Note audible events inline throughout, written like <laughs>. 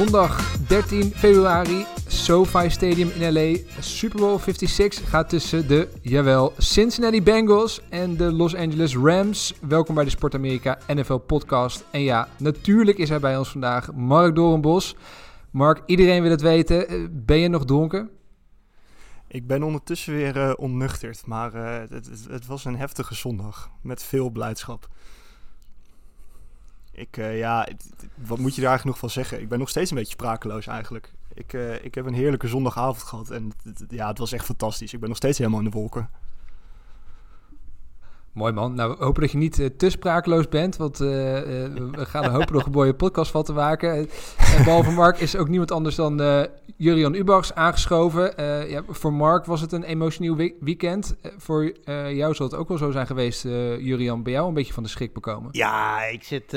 Zondag 13 februari, SoFi Stadium in LA. Super Bowl 56 gaat tussen de, jawel, Cincinnati Bengals en de Los Angeles Rams. Welkom bij de Sport Amerika NFL podcast. En ja, natuurlijk is hij bij ons vandaag, Mark Doornbos. Mark, iedereen wil het weten. Eh, Ben je nog dronken? Ik ben ondertussen weer eh, onnuchterd, maar eh, het, het, het was een heftige zondag met veel blijdschap. Ik, eh, ja, wat moet je daar eigenlijk nog van zeggen? Ik ben nog steeds een beetje sprakeloos eigenlijk. Ik, eh, ik heb een heerlijke zondagavond gehad en ja, het was echt fantastisch. Ik ben nog steeds helemaal in de wolken. Mooi man. Nou, we hopen dat je niet eh, te sprakeloos bent, want we gaan er hopen nog een mooie podcast van te maken. En behalve Mark is ook niemand anders dan Jurian Ubachs aangeschoven. Eh, ja, voor Mark was het een emotioneel we- weekend. Eh, voor eh, jou zal het ook wel zo zijn geweest, Jurian. Ben jou een beetje van de schrik bekomen? Ja, ik zit,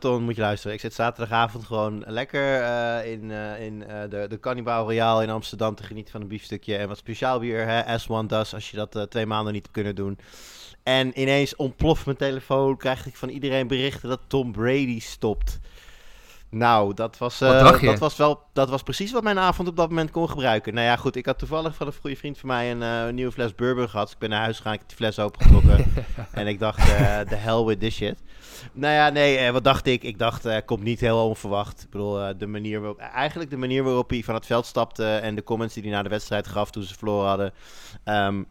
Ton, moet je luisteren. Ik zit zaterdagavond gewoon lekker in, in de, de Cannibal Royale in Amsterdam te genieten van een biefstukje. En wat speciaal bier, hè, S1 does, als je dat twee maanden niet kunnen doen. En ineens ontploft mijn telefoon, krijg ik van iedereen berichten dat Tom Brady stopt. Nou, dat was, eh, dat was wel, dat was precies wat mijn avond op dat moment kon gebruiken. Nou ja, goed, ik had toevallig van een goede vriend van mij een, eh, nieuwe fles bourbon gehad. Dus ik ben naar huis gegaan, ik heb die fles opengetrokken. <laughs> en ik dacht, eh the hell with this shit. Nou ja, nee, eh, wat dacht ik? Ik dacht, eh komt niet heel onverwacht. Ik bedoel, eh, de manier waarop, eigenlijk de manier waarop hij van het veld stapte en de comments die hij na de wedstrijd gaf toen ze verloren hadden. Ehm,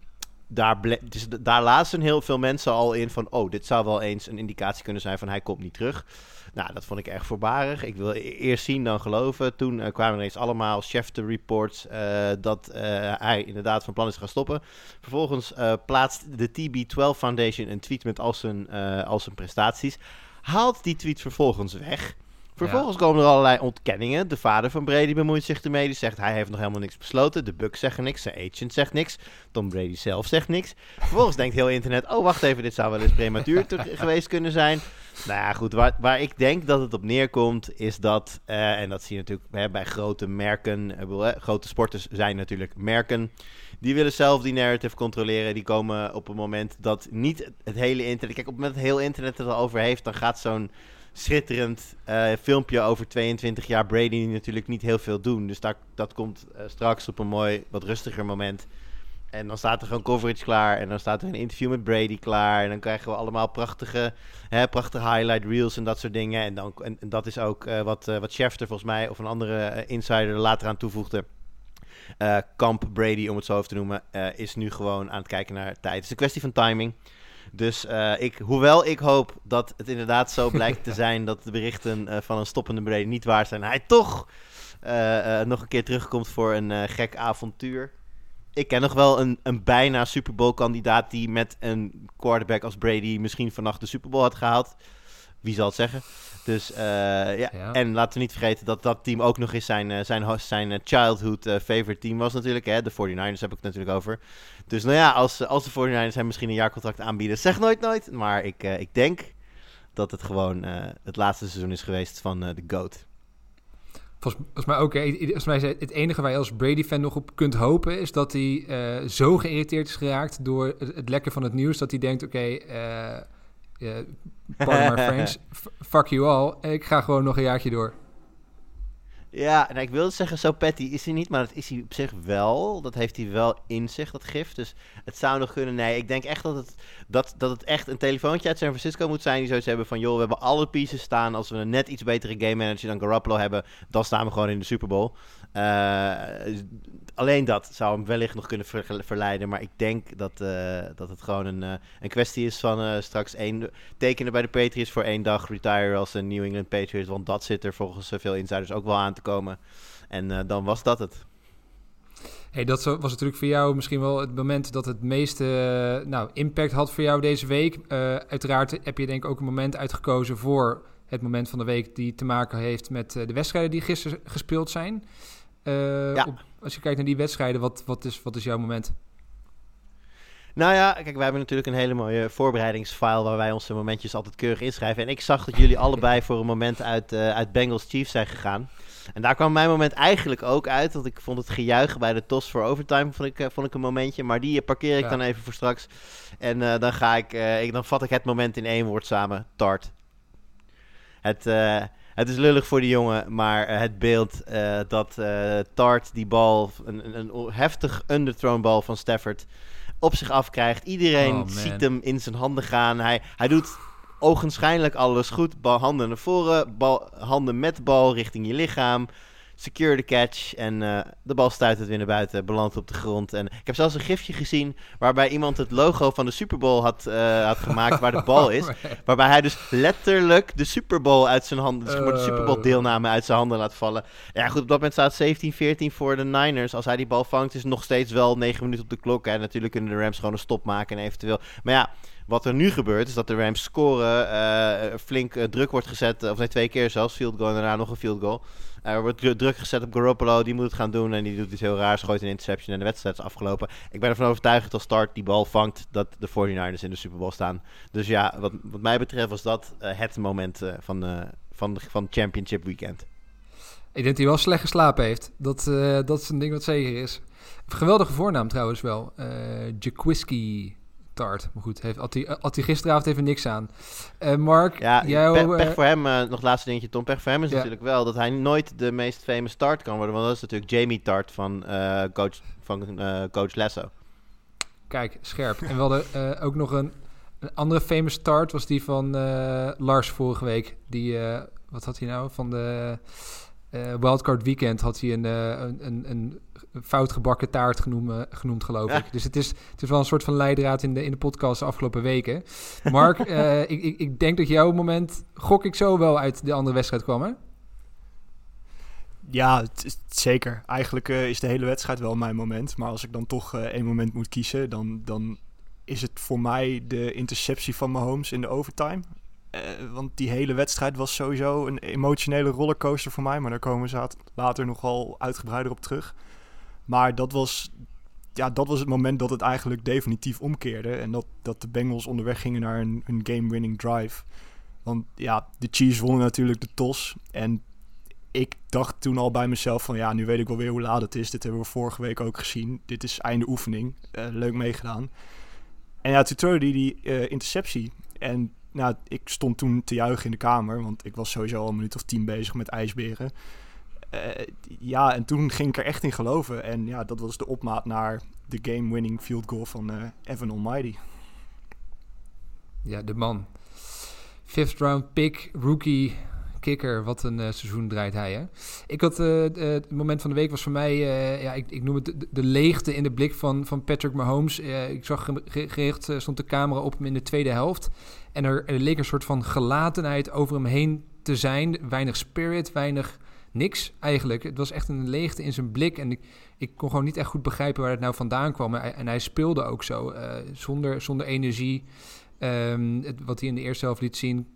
daar, dus daar lazen heel veel mensen al in van, oh, dit zou wel eens een indicatie kunnen zijn van hij komt niet terug. Nou, dat vond ik erg voorbarig. Ik wil e- eerst zien dan geloven. Toen eh, kwamen er ineens allemaal Schefter reports eh, dat eh, hij inderdaad van plan is te gaan stoppen. Vervolgens plaatst de TB12 Foundation een tweet met al zijn, al zijn prestaties. Haalt die tweet vervolgens weg. Vervolgens komen er allerlei ontkenningen. De vader van Brady bemoeit zich ermee. Die zegt hij heeft nog helemaal niks besloten. De Bucks zeggen niks. Zijn agent zegt niks. Tom Brady zelf zegt niks. Vervolgens denkt heel internet: oh wacht even, dit zou wel eens prematuur <laughs> geweest kunnen zijn. Nou ja, goed. Waar, waar ik denk dat het op neerkomt, is dat, eh, en dat zie je natuurlijk hè, bij grote merken, grote sporters zijn natuurlijk merken. Die willen zelf die narrative controleren. Die komen op het moment dat niet het hele internet. Kijk, op het moment dat heel internet het al over heeft, dan gaat zo'n schitterend eh, filmpje over 22 jaar Brady natuurlijk niet heel veel doen. Dus daar, dat komt eh, straks op een mooi, wat rustiger moment. En dan staat er gewoon coverage klaar. En dan staat er een interview met Brady klaar. En dan krijgen we allemaal prachtige, hè, prachtige highlight reels en dat soort dingen. En, dan, en, en dat is ook eh, wat, eh wat Schefter volgens mij, of een andere eh, insider er later aan toevoegde. Kamp Brady, om het zo even te noemen, is nu gewoon aan het kijken naar tijd. Het is een kwestie van timing. Dus ik, hoewel ik hoop dat het inderdaad zo <laughs> blijkt te zijn dat de berichten van een stoppende Brady niet waar zijn, hij toch nog een keer terugkomt voor een gek avontuur. Ik ken nog wel een, een bijna Super Bowl kandidaat die met een quarterback als Brady misschien vannacht de Super Bowl had gehaald. Wie zal het zeggen? Dus eh, ja. Ja. en laten we niet vergeten dat dat team ook nog eens zijn, eh, zijn, zijn eh, childhood favorite team was natuurlijk. Hè? De 49ers heb ik het natuurlijk over. Dus nou ja, als, als de 49ers hem misschien een jaarcontract aanbieden, zeg nooit nooit. Maar ik, ik denk dat het gewoon het laatste seizoen is geweest van de GOAT. Volgens, volgens mij ook. hè. Volgens mij is het enige waar je als Brady-fan nog op kunt hopen... is dat hij eh, zo geïrriteerd is geraakt door het, het lekken van het nieuws... dat hij denkt, oké, eh eh, pardon <laughs> my French, f- fuck you all. Ik ga gewoon nog een jaartje door. Ja, en ik wilde zeggen, zo petty is hij niet, maar dat is hij op zich wel. Dat heeft hij wel in zich, dat gif. Dus het zou nog kunnen. Nee, ik denk echt dat het, dat, dat het echt een telefoontje uit San Francisco moet zijn. Die zoiets hebben van, joh, we hebben alle pieces staan. Als we een net iets betere game manager dan Garoppolo hebben, dan staan we gewoon in de Super Bowl. Eh, alleen dat zou hem wellicht nog kunnen ver- verleiden. Maar ik denk dat, eh, dat het gewoon een, eh, een kwestie is van straks één, tekenen bij de Patriots voor één dag, retire als een New England Patriots. Want dat zit er volgens veel insiders ook wel aan te komen. En dan was dat het. Hey, dat was natuurlijk voor jou misschien wel het moment dat het meeste nou, impact had voor jou deze week. Uiteraard heb je denk ik ook een moment uitgekozen voor het moment van de week die te maken heeft met de wedstrijden die gisteren gespeeld zijn. Eh, Ja. op- als je kijkt naar die wedstrijden, wat, wat, is, wat is jouw moment? Nou ja, kijk, wij hebben natuurlijk een hele mooie voorbereidingsfile waar wij onze momentjes altijd keurig inschrijven. En ik zag dat jullie allebei voor een moment uit, eh, uit Bengals Chiefs zijn gegaan. En daar kwam mijn moment eigenlijk ook uit. Want ik vond het gejuich bij de TOS voor overtime vond ik, eh, vond ik een momentje. Maar die parkeer ik Ja. dan even voor straks. En dan, ga ik, ik, dan vat ik het moment in één woord samen. Tart. Het, het is lullig voor die jongen, maar eh, het beeld eh, dat eh, Tart die bal, een, een, een heftig underthrown bal van Stafford, op zich afkrijgt. Iedereen Oh, ziet hem in zijn handen gaan. Hij, hij doet ogenschijnlijk alles goed. Bal, handen naar voren, bal, handen met bal richting je lichaam. Secure the catch en eh, de bal stuit het weer naar buiten, belandt op de grond. En ik heb zelfs een gifje gezien waarbij iemand het logo van de Super Bowl had, eh, had gemaakt waar de bal is. <laughs> Waarbij hij dus letterlijk de Super Bowl uit zijn handen, maar de Super Bowl Oh. deelname uit zijn handen laat vallen. Ja, goed, op dat moment staat 17-14 voor de Niners. Als hij die bal vangt, is het nog steeds wel 9 minuten op de klok. En natuurlijk kunnen de Rams gewoon een stop maken en eventueel. Maar ja, wat er nu gebeurt, is dat de Rams scoren. eh, flink eh, druk wordt gezet, of nee, twee keer zelfs. Field goal en daarna nog een field goal. Eh, er wordt dru- druk gezet op Garoppolo, die moet het gaan doen. En die doet iets heel raars, gooit een interception en de wedstrijd is afgelopen. Ik ben ervan overtuigd dat als Start die bal vangt, dat de 49ers in de Super Bowl staan. Dus ja, wat, wat mij betreft was dat eh, het moment eh, van, eh van, van Championship Weekend. Ik denk dat hij wel slecht geslapen heeft. Dat, eh, dat is een ding wat zeker is. Geweldige voornaam trouwens wel. Eh Jaquiski Tart. Maar goed, heeft, had, hij, had hij gisteravond even niks aan. Eh, Mark, Ja, jouw, pech eh, voor hem, eh, nog laatste dingetje Tom, pech voor hem is Ja. natuurlijk wel dat hij nooit de meest famous Tart kan worden. Want dat is natuurlijk Jamie Tart van, eh, coach, van eh, coach Lasso. Kijk, scherp. En we hadden eh, ook nog een, een andere famous start, was die van eh, Lars vorige week. Die, eh, wat had hij nou? Van de eh, Wildcard Weekend had hij een, eh, een, een, een fout gebakken taart genoemd, genoemd geloof Ja. ik. Dus het is, het is wel een soort van leidraad in de, in de podcast de afgelopen weken. Mark, <laughs> eh, ik, ik, ik denk dat jouw moment, gok ik zo wel uit de andere wedstrijd kwam, hè? Ja, zeker. Eigenlijk is de hele wedstrijd wel mijn moment. Maar als ik dan toch eh, één moment moet kiezen, dan, dan is het voor mij de interceptie van Mahomes in de overtime. Eh, want die hele wedstrijd was sowieso een emotionele rollercoaster voor mij. Maar daar komen zaat- later nogal uitgebreider op terug. Maar dat was, ja, dat was het moment dat het eigenlijk definitief omkeerde. En dat, dat de Bengals onderweg gingen naar een, een game-winning drive. Want ja, de Chiefs wonnen natuurlijk de TOS. En ik dacht toen al bij mezelf van ja, nu weet ik wel weer hoe laat het is. Dit hebben we vorige week ook gezien. Dit is einde oefening. Eh, leuk meegedaan. En ja, toen hij die eh, interceptie. En nou, ik stond toen te juichen in de kamer, want ik was sowieso al een minuut of tien bezig met ijsberen. Eh, ja, en toen ging ik er echt in geloven. En ja, dat was de opmaat naar de game-winning field goal van eh, Evan Almighty. Ja, de man. Fifth round pick, rookie, kicker. Wat een eh, seizoen draait hij, hè? Ik had, eh, eh, het moment van de week was voor mij, ja, ik, ik noem het de, leegte in de blik van, van Patrick Mahomes. Ik zag ge- ge- gericht, stond de camera op hem in de tweede helft. En er, er leek een soort van gelatenheid over hem heen te zijn. Weinig spirit, weinig niks eigenlijk. Het was echt een leegte in zijn blik. En ik, ik kon gewoon niet echt goed begrijpen waar het nou vandaan kwam. En hij, en hij speelde ook zo, zonder, zonder energie. Ehm, het, wat hij in de eerste helft liet zien,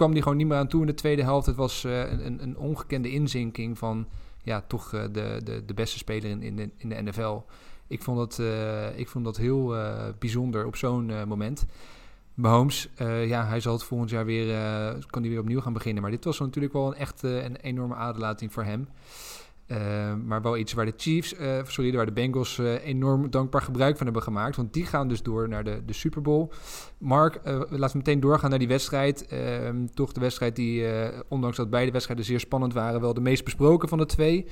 kwam hij gewoon niet meer aan toe in de tweede helft. Het was eh, een, een- ongekende inzinking van ja, toch eh, de, de, de beste speler in, in, de, in de NFL. Ik vond dat, eh, ik vond dat heel bijzonder op zo'n moment. Mahomes, ja, hij zal het volgend jaar weer, kan hij weer opnieuw gaan beginnen. Maar dit was natuurlijk wel een echt een enorme aderlating voor hem. Eh, maar wel iets waar de Chiefs, eh, sorry, waar de Bengals eh, enorm dankbaar gebruik van hebben gemaakt. Want die gaan dus door naar de, de Super Bowl. Mark, laten we meteen doorgaan naar die wedstrijd. Ehm, toch de wedstrijd die, ondanks dat beide wedstrijden zeer spannend waren, wel de meest besproken van de twee.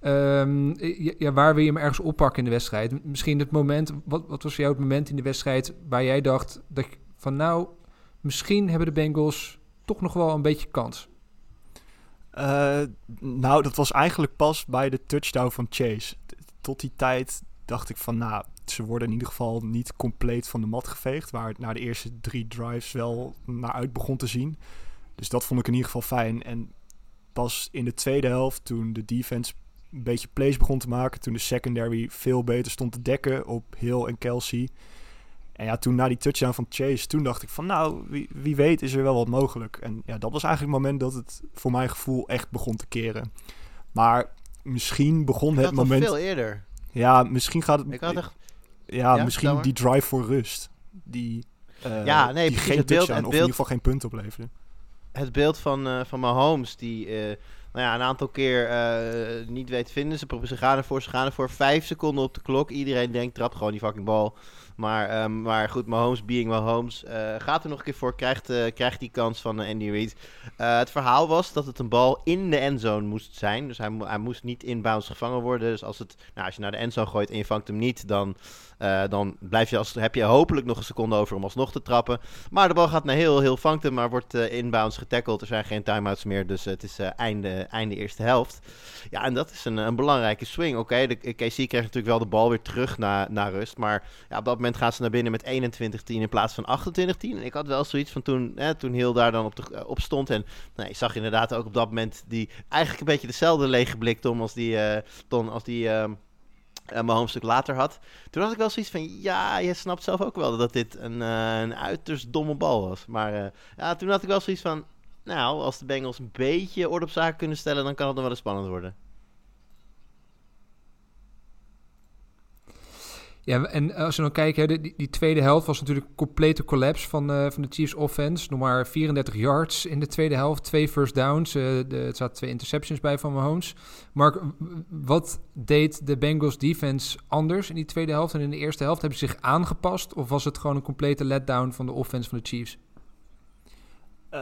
Ehm, ja, waar wil je hem ergens oppakken in de wedstrijd? Misschien het moment, wat, wat was voor jou het moment in de wedstrijd waar jij dacht dat van nou, misschien hebben de Bengals toch nog wel een beetje kans. Eh, nou, dat was eigenlijk pas bij de touchdown van Chase. Tot die tijd dacht ik van, nou, ze worden in ieder geval niet compleet van de mat geveegd. Waar het na de eerste drie drives wel naar uit begon te zien. Dus dat vond ik in ieder geval fijn. En pas in de tweede helft, toen de defense een beetje plays begon te maken. Toen de secondary veel beter stond te dekken op Hill en Kelsey. En ja, toen na die touchdown van Chase, toen dacht ik van nou, wie, wie weet is er wel wat mogelijk. En ja, dat was eigenlijk het moment dat het voor mijn gevoel echt begon te keren. Maar misschien begon Ik het moment... veel eerder. Ja, misschien gaat het... Ik had echt... ja, Ja, misschien die drive voor rust. Die, eh, Ja, nee, die geen het beeld- touchdown, het of in beeld- ieder geval geen punt opleverde. het beeld van, eh van Mahomes, die eh, nou ja, een aantal keer niet weet vinden. Ze, ze gaan ervoor, ze gaan ervoor. Vijf seconden op de klok. Iedereen denkt, trap gewoon die fucking bal. Maar, ehm, maar goed, Mahomes being Mahomes. eh gaat er nog een keer voor, krijgt, eh, krijgt die kans van eh, Andy Reid. Het verhaal was dat het een bal in de endzone moest zijn. Dus hij, hij moest niet inbounds gevangen worden. Dus als, het, nou, als je naar de endzone gooit en je vangt hem niet, dan, dan blijf je als, heb je hopelijk nog een seconde over om alsnog te trappen. Maar de bal gaat naar heel, heel vangt hem, maar wordt inbounds getackeld. Er zijn geen timeouts meer, dus het is einde, einde eerste helft. Ja, en dat is een, een belangrijke swing. Oké, de KC kreeg natuurlijk wel de bal weer terug naar, naar rust. Maar ja, op dat moment gaan ze naar binnen met 21-10 in plaats van 28-10. En ik had wel zoiets van toen, hè, toen Hill daar dan op, de, eh, op stond. En nou, je zag inderdaad ook op dat moment die eigenlijk een beetje dezelfde lege blik, Tom, als die, eh Tom, als die ehm eh, Mahomes een stuk later had. Toen had ik wel zoiets van, ja, je snapt zelf ook wel dat dit een, eh, een uiterst domme bal was. Maar ja, toen had ik wel zoiets van, nou, als de Bengals een beetje orde op zaken kunnen stellen, dan kan het nog wel eens spannend worden. Ja, en als we dan kijken, hè, die, die tweede helft was natuurlijk een complete collapse van, eh, van de Chiefs offense. Nog maar 34 yards in de tweede helft, twee first downs. eh, de, er zaten twee interceptions bij van Mahomes. Mark, wat deed de Bengals defense anders in die tweede helft en in de eerste helft? Hebben ze zich aangepast of was het gewoon een complete letdown van de offense van de Chiefs?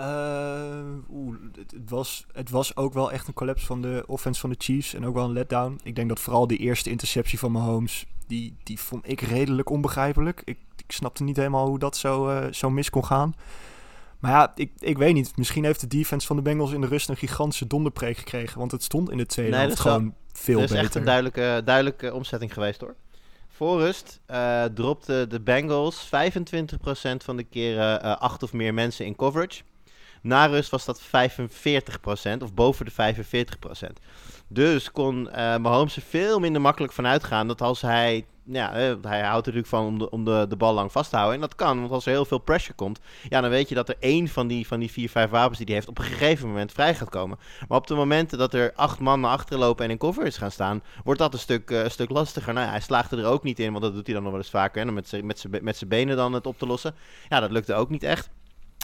Eh, oeh, het, het was, het was ook wel echt een collapse van de offense van de Chiefs. En ook wel een letdown. Ik denk dat vooral die eerste interceptie van Mahomes... die, die vond ik redelijk onbegrijpelijk. Ik, ik snapte niet helemaal hoe dat zo, eh, zo mis kon gaan. Maar ja, ik, ik weet niet. Misschien heeft de defense van de Bengals in de rust... een gigantische donderpreek gekregen. Want het stond in de tweede Nee, helft dat is wel- gewoon veel Er is beter. echt een duidelijke, duidelijke omzetting geweest hoor. Voor rust eh dropte de Bengals 25% van de keren eh, acht of meer mensen in coverage. Na rust was dat 45% of boven de 45%. Dus kon eh Mahomes er veel minder makkelijk van uitgaan dat als hij... Ja, eh, hij houdt er natuurlijk van om, de, om de, de bal lang vast te houden. En dat kan, want als er heel veel pressure komt... Ja, dan weet je dat er één van die, van die vier, vijf wapens die hij heeft... op een gegeven moment vrij gaat komen. Maar op de momenten dat er acht man naar achteren lopen en in coverage gaan staan... wordt dat een stuk, eh, een stuk lastiger. Nou hij slaagde er ook niet in, want dat doet hij dan nog wel eens vaker. Be- met zijn benen dan het op te lossen. Ja, dat lukte ook niet echt.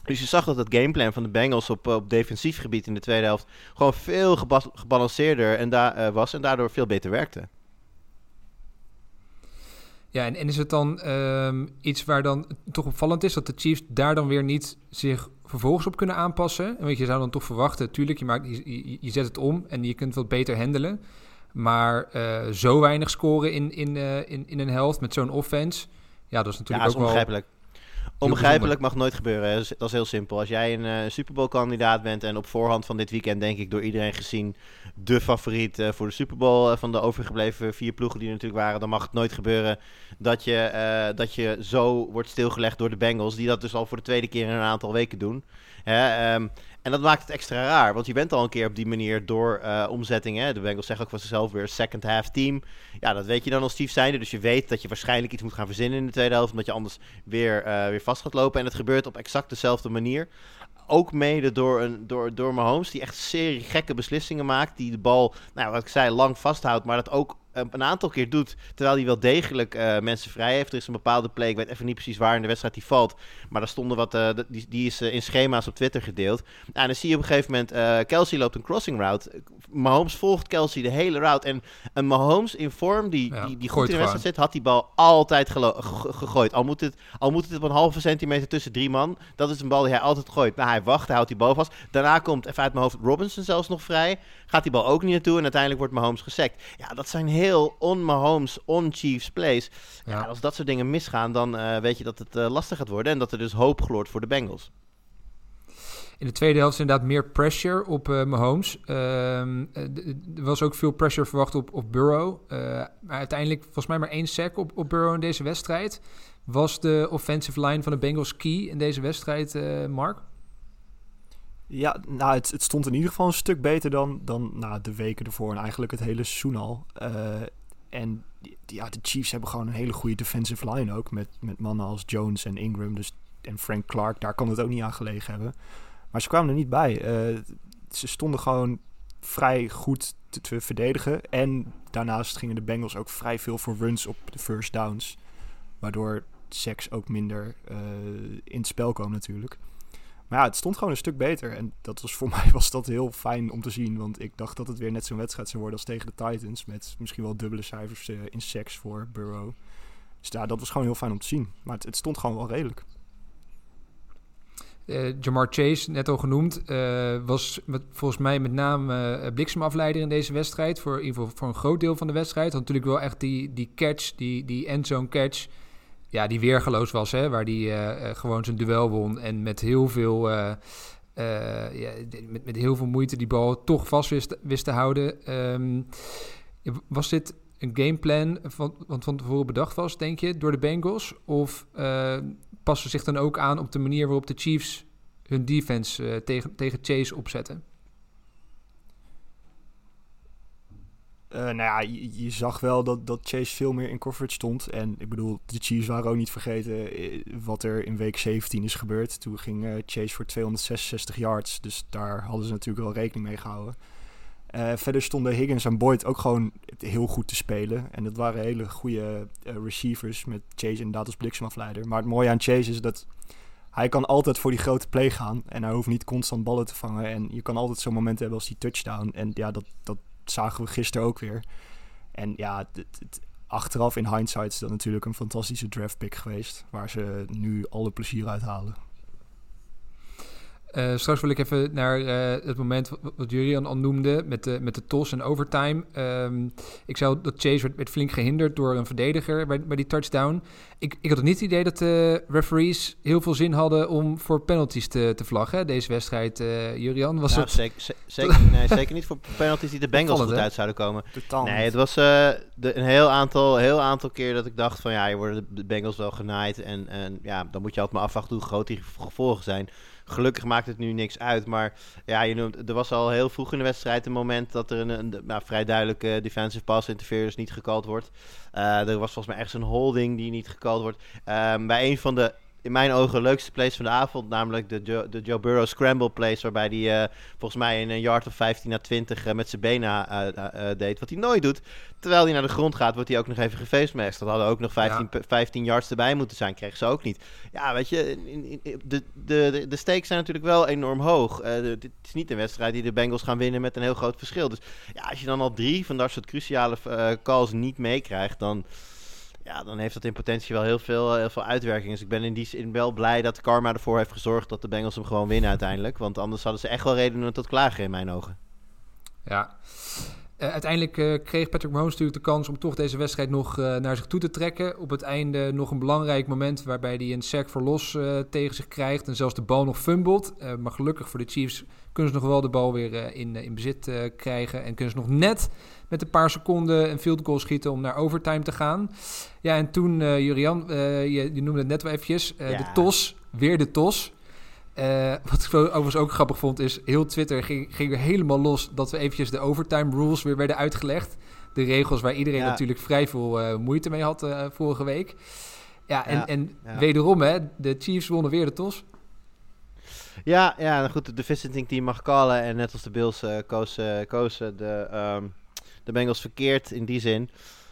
Dus je zag dat het gameplan van de Bengals op, op defensief gebied in de tweede helft gewoon veel gebalanceerder en daar eh, was en daardoor veel beter werkte. Ja, en, en is het dan ehm, iets waar dan toch opvallend is dat de Chiefs daar dan weer niet zich vervolgens op kunnen aanpassen? En weet je, zou dan toch verwachten, tuurlijk, je, maakt, je, je, zet het om en je kunt wat beter handelen. Maar eh, zo weinig scoren in, in, eh, in, in een helft met zo'n offense, ja, dat is Ja, natuurlijk dat is ook wel... onbegrijpelijk. Mag nooit gebeuren. Dat is, dat is heel simpel. Als jij een eh Super Bowl kandidaat bent en op voorhand van dit weekend denk ik door iedereen gezien de favoriet eh, voor de Super Bowl eh, van de overgebleven vier ploegen die er natuurlijk waren, dan mag het nooit gebeuren dat je, dat je zo wordt stilgelegd door de Bengals, die dat dus al voor de tweede keer in een aantal weken doen. Hè, ehm, en dat maakt het extra raar, want je bent al een keer op die manier door eh omzettingen. De Bengals zeggen ook van zichzelf weer second half team. Ja, dat weet je dan als Steve zijnde. Dus je weet dat je waarschijnlijk iets moet gaan verzinnen in de tweede helft, omdat je anders weer, eh, weer vast gaat lopen. En het gebeurt op exact dezelfde manier. Ook mede door, een, door, door Mahomes, die echt serie gekke beslissingen maakt. Die de bal, nou, wat ik zei, lang vasthoudt, maar dat ook een aantal keer doet. Terwijl hij wel degelijk eh, mensen vrij heeft. Er is een bepaalde play, ik weet even niet precies waar in de wedstrijd die valt. Maar daar stonden wat, eh, die, die is eh, in schema's op Twitter gedeeld. En dan zie je op een gegeven moment, Kelsey loopt een crossing route. Mahomes volgt Kelsey de hele route. En een Mahomes in vorm, die, Ja, die, die goed in de wedstrijd zit, had die bal altijd gegooid. Al moet, het, al moet het op een halve centimeter tussen drie man. Dat is een bal die hij altijd gooit. Nou, hij wacht, hij houdt die bal vast. Daarna komt, even uit mijn hoofd, Robinson zelfs nog vrij. Gaat die bal ook niet naartoe en uiteindelijk wordt Mahomes gesekt. Ja, dat zijn heel on-Mahomes, on-Chiefs plays. Ja. Ja. als dat soort dingen misgaan, dan eh, weet je dat het eh, lastig gaat worden. En dat er dus hoop gloort voor de Bengals. In de tweede helft is inderdaad meer pressure op eh Mahomes. Ehm, eh, er was ook veel pressure verwacht op, op Burrow. Maar uiteindelijk volgens mij maar één sack op, op Burrow in deze wedstrijd. Was de offensive line van de Bengals key in deze wedstrijd, Mark? Ja, nou, het, stond in ieder geval een stuk beter dan, dan nou, de weken ervoor en eigenlijk het hele seizoen al. Eh, en ja, de Chiefs hebben gewoon een hele goede defensive line ook. Met, met mannen als Jones en Ingram dus, en Frank Clark. Daar kan het ook niet aan gelegen hebben. Maar ze kwamen er niet bij. Eh, ze stonden gewoon vrij goed te, te verdedigen. En daarnaast gingen de Bengals ook vrij veel voor runs op de first downs. Waardoor seks ook minder eh, in het spel kwam natuurlijk. Maar ja, het stond gewoon een stuk beter. En dat was voor <laughs> mij was dat heel fijn om te zien. Want ik dacht dat het weer net zo'n wedstrijd zou worden als tegen de Titans. Met misschien wel dubbele cijfers eh, in seks voor Burrow. Dus ja, dat was gewoon heel fijn om te zien. Maar het, stond gewoon wel redelijk. Eh, Jamar Chase, net al genoemd, eh, was volgens mij met name bliksemafleider in deze wedstrijd. Voor, in voor een groot deel van de wedstrijd. Had natuurlijk wel echt die, die catch, die, die endzone catch. Ja, die weergeloos was, hè, waar hij eh, eh, gewoon zijn duel won. En met heel veel, eh, ja, met, met heel veel moeite die bal toch vast wist, te houden. Ehm, was dit een gameplan van, wat van tevoren bedacht was, denk je, door de Bengals? Of passen zich dan ook aan op de manier waarop de Chiefs hun defense tegen, tegen Chase opzetten? Eh, nou ja, je, zag wel dat, dat Chase veel meer in coverage stond. En ik bedoel, de Chiefs waren ook niet vergeten eh, wat er in week 17 is gebeurd. Toen ging eh, Chase voor 266 yards. Dus daar hadden ze natuurlijk wel rekening mee gehouden. Eh, verder stonden Higgins en Boyd ook gewoon heel goed te spelen. En dat waren hele goede receivers met Chase inderdaad als bliksemafleider. Maar het mooie aan Chase is dat hij kan altijd voor die grote play gaan. En hij hoeft niet constant ballen te vangen. En je kan altijd zo'n moment hebben als die touchdown. En ja, dat, dat zagen we gisteren ook weer. En ja, het, achteraf in hindsight is dat natuurlijk een fantastische draft pick geweest. Waar ze nu alle plezier uit halen. Eh, straks wil ik even naar eh, het moment wat, Julian al noemde met de, met de tos en overtime. Ehm, ik zei dat Chase werd, werd flink gehinderd door een verdediger bij, bij die touchdown. Ik, ik had niet het idee dat de referees heel veel zin hadden om voor penalties te, te vlaggen. Deze wedstrijd, eh Julian, was Nou, dat... zeker, ze- <laughs> zeker, nee, zeker niet voor penalties die de Bengals goed uit zouden komen. Totaal Nee, het was eh, de, een heel aantal, heel aantal keer dat ik dacht van ja, je worden de Bengals wel genaaid. En, en ja, dan moet je altijd maar afwachten hoe groot die gevolgen zijn. Gelukkig maakt het nu niks uit. Maar ja, je noemt, er was al heel vroeg in de wedstrijd een moment dat er een, een nou, vrij duidelijke defensive pass interference niet gekald wordt. Eh, er was volgens mij ergens een holding die niet gekald wordt. Ehm, bij een van de in mijn ogen leukste plays van de avond, namelijk de, Joe, de Joe Burrow scramble plays, waarbij hij eh, volgens mij in een yard of 15 à 20 eh, met zijn benen eh, deed, wat hij nooit doet. Terwijl hij naar de grond gaat, wordt hij ook nog even gefacemasked. Dat hadden ook nog 15, Ja. p- 15 yards erbij moeten zijn, kregen ze ook niet. Ja, weet je, in, in- in- de, de, de, stakes zijn natuurlijk wel enorm hoog. Dit is niet een wedstrijd die de Bengals gaan winnen met een heel groot verschil. Dus ja, als je dan al drie van dat soort cruciale calls niet meekrijgt, dan ja, dan heeft dat in potentie wel heel veel, heel veel uitwerking. Dus ik ben in die zin wel blij dat karma ervoor heeft gezorgd dat de Bengals hem gewoon winnen uiteindelijk. Want anders hadden ze echt wel redenen tot klagen in mijn ogen. Ja. Eh, uiteindelijk eh, kreeg Patrick Mahomes natuurlijk de kans om toch deze wedstrijd nog eh, naar zich toe te trekken. Op het einde nog een belangrijk moment waarbij hij een sack voor los tegen zich krijgt. En zelfs de bal nog fumbelt. Maar gelukkig voor de Chiefs kunnen ze nog wel de bal weer in, in bezit krijgen. En kunnen ze nog net met een paar seconden een field goal schieten om naar overtime te gaan. Ja, en toen, Jurian, je, je noemde het net wel eventjes, Ja. de tos, weer de tos. Eh, wat ik overigens ook grappig vond, is heel Twitter ging, ging weer helemaal los dat we eventjes de overtime rules weer werden uitgelegd. De regels waar iedereen Ja. natuurlijk vrij veel eh, moeite mee had eh, vorige week. Ja, en, Ja, en ja. wederom, hè, de Chiefs wonnen weer de tos. Ja, ja goed, de visiting team mag callen. En net als de Bills kozen, kozen de, ehm, de Bengals verkeerd in die zin.